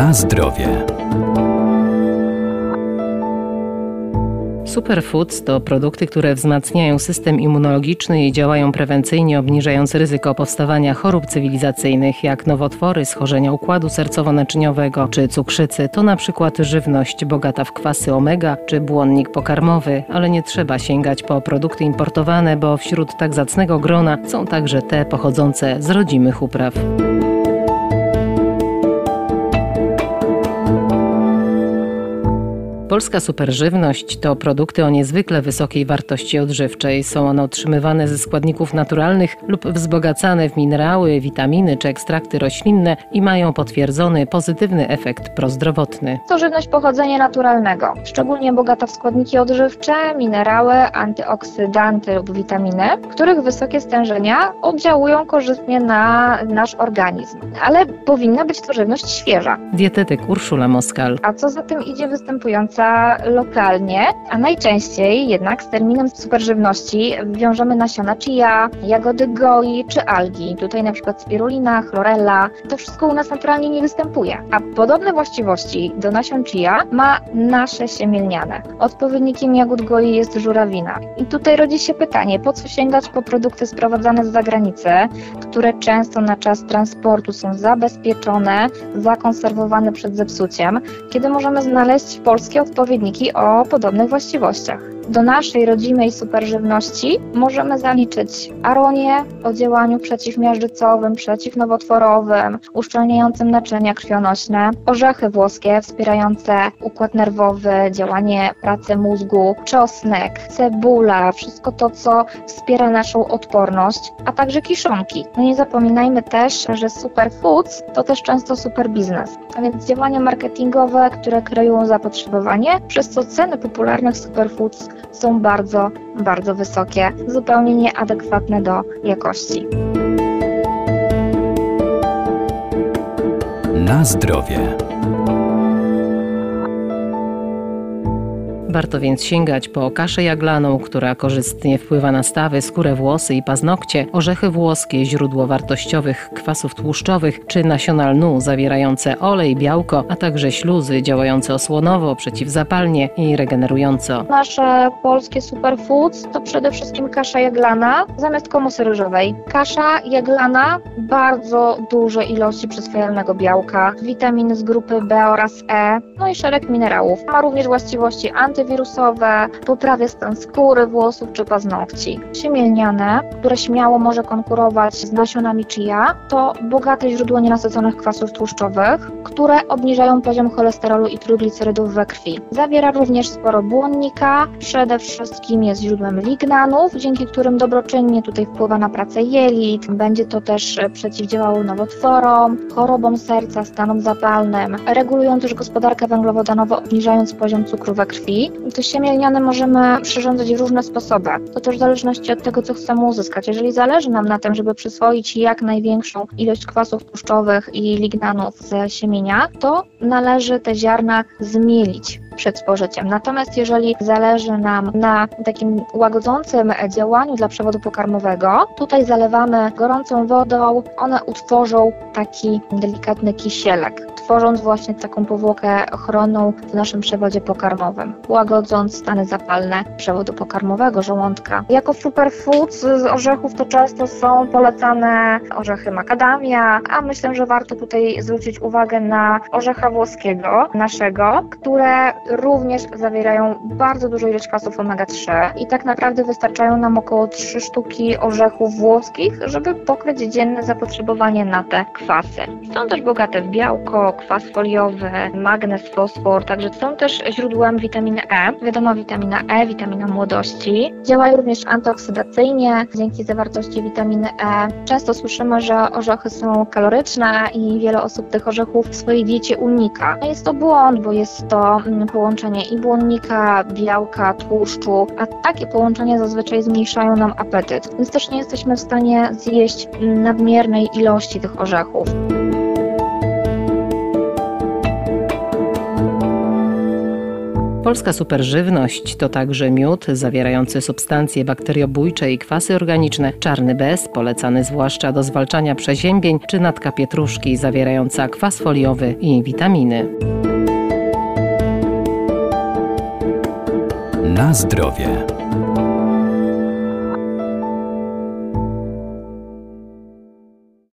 Na zdrowie. Superfoods to produkty, które wzmacniają system immunologiczny i działają prewencyjnie, obniżając ryzyko powstawania chorób cywilizacyjnych, jak nowotwory, schorzenia układu sercowo-naczyniowego czy cukrzycy. To na przykład żywność bogata w kwasy omega czy błonnik pokarmowy, ale nie trzeba sięgać po produkty importowane, bo wśród tak zacnego grona są także te pochodzące z rodzimych upraw. Polska superżywność to produkty o niezwykle wysokiej wartości odżywczej. Są one otrzymywane ze składników naturalnych lub wzbogacane w minerały, witaminy czy ekstrakty roślinne i mają potwierdzony pozytywny efekt prozdrowotny. To żywność pochodzenia naturalnego, szczególnie bogata w składniki odżywcze, minerały, antyoksydanty lub witaminy, których wysokie stężenia oddziałują korzystnie na nasz organizm. Ale powinna być to żywność świeża. Dietetyk Urszula Moskal. A co za tym idzie lokalnie, a najczęściej jednak z terminem superżywności wiążemy nasiona chia, jagody goi czy algi. Tutaj na przykład spirulina, chlorella. To wszystko u nas naturalnie nie występuje. A podobne właściwości do nasion chia ma nasze siemielniane. Odpowiednikiem jagód goi jest żurawina. I tutaj rodzi się pytanie, po co sięgać po produkty sprowadzane z zagranicy, które często na czas transportu są zabezpieczone, zakonserwowane przed zepsuciem, kiedy możemy znaleźć polskie odpowiedniki o podobnych właściwościach. Do naszej rodzimej superżywności możemy zaliczyć aronię o działaniu przeciwmiażdżycowym, przeciwnowotworowym, uszczelniającym naczynia krwionośne, orzechy włoskie wspierające układ nerwowy, działanie pracy mózgu, czosnek, cebula, wszystko to, co wspiera naszą odporność, a także kiszonki. No nie zapominajmy też, że superfoods to też często super biznes, a więc działania marketingowe, które kreują zapotrzebowanie, przez co ceny popularnych superfoods są bardzo, bardzo wysokie, zupełnie nieadekwatne do jakości. Na zdrowie. Warto więc sięgać po kaszę jaglaną, która korzystnie wpływa na stawy, skórę, włosy i paznokcie, orzechy włoskie, źródło wartościowych kwasów tłuszczowych, czy nasiona lnu zawierające olej, białko, a także śluzy działające osłonowo, przeciwzapalnie i regenerująco. Nasze polskie superfoods to przede wszystkim kasza jaglana zamiast komusy ryżowej. Kasza jaglana, bardzo duże ilości przyswajalnego białka, witaminy z grupy B oraz E, no i szereg minerałów. Ma również właściwości anty antywirusowe, poprawia stan skóry, włosów czy paznokci. Siemielniane, które śmiało może konkurować z nasionami chia, to bogate źródło nienasyconych kwasów tłuszczowych, które obniżają poziom cholesterolu i trójglicerydów we krwi. Zawiera również sporo błonnika, przede wszystkim jest źródłem lignanów, dzięki którym dobroczynnie tutaj wpływa na pracę jelit. Będzie to też przeciwdziałało nowotworom, chorobom serca, stanom zapalnym, regulują też gospodarkę węglowodanową, obniżając poziom cukru we krwi to siemię lniane możemy przyrządzać w różne sposoby. To też w zależności od tego, co chcemy uzyskać. Jeżeli zależy nam na tym, żeby przyswoić jak największą ilość kwasów tłuszczowych i lignanów z siemienia, to należy te ziarna zmielić przed spożyciem. Natomiast jeżeli zależy nam na takim łagodzącym działaniu dla przewodu pokarmowego, tutaj zalewamy gorącą wodą, one utworzą taki delikatny kisielek tworząc właśnie taką powłokę ochronną w naszym przewodzie pokarmowym, łagodząc stany zapalne przewodu pokarmowego, żołądka. Jako superfood z orzechów to często są polecane orzechy makadamia, a myślę, że warto tutaj zwrócić uwagę na orzecha włoskiego naszego, które również zawierają bardzo dużą ilość kwasów omega-3 i tak naprawdę wystarczają nam około 3 sztuki orzechów włoskich, żeby pokryć dzienne zapotrzebowanie na te kwasy. Są też bogate w białko, kwas foliowy, magnez, fosfor, także są też źródłem witaminy E. Wiadomo, witamina E, witamina młodości. Działają również antyoksydacyjnie dzięki zawartości witaminy E. Często słyszymy, że orzechy są kaloryczne i wiele osób tych orzechów w swojej diecie unika. No jest to błąd, bo jest to mm, połączenie i błonnika, białka, tłuszczu, a takie połączenia zazwyczaj zmniejszają nam apetyt, więc też nie jesteśmy w stanie zjeść nadmiernej ilości tych orzechów. Polska superżywność to także miód zawierający substancje bakteriobójcze i kwasy organiczne, czarny bez, polecany zwłaszcza do zwalczania przeziębień, czy natka pietruszki zawierająca kwas foliowy i witaminy. Na zdrowie.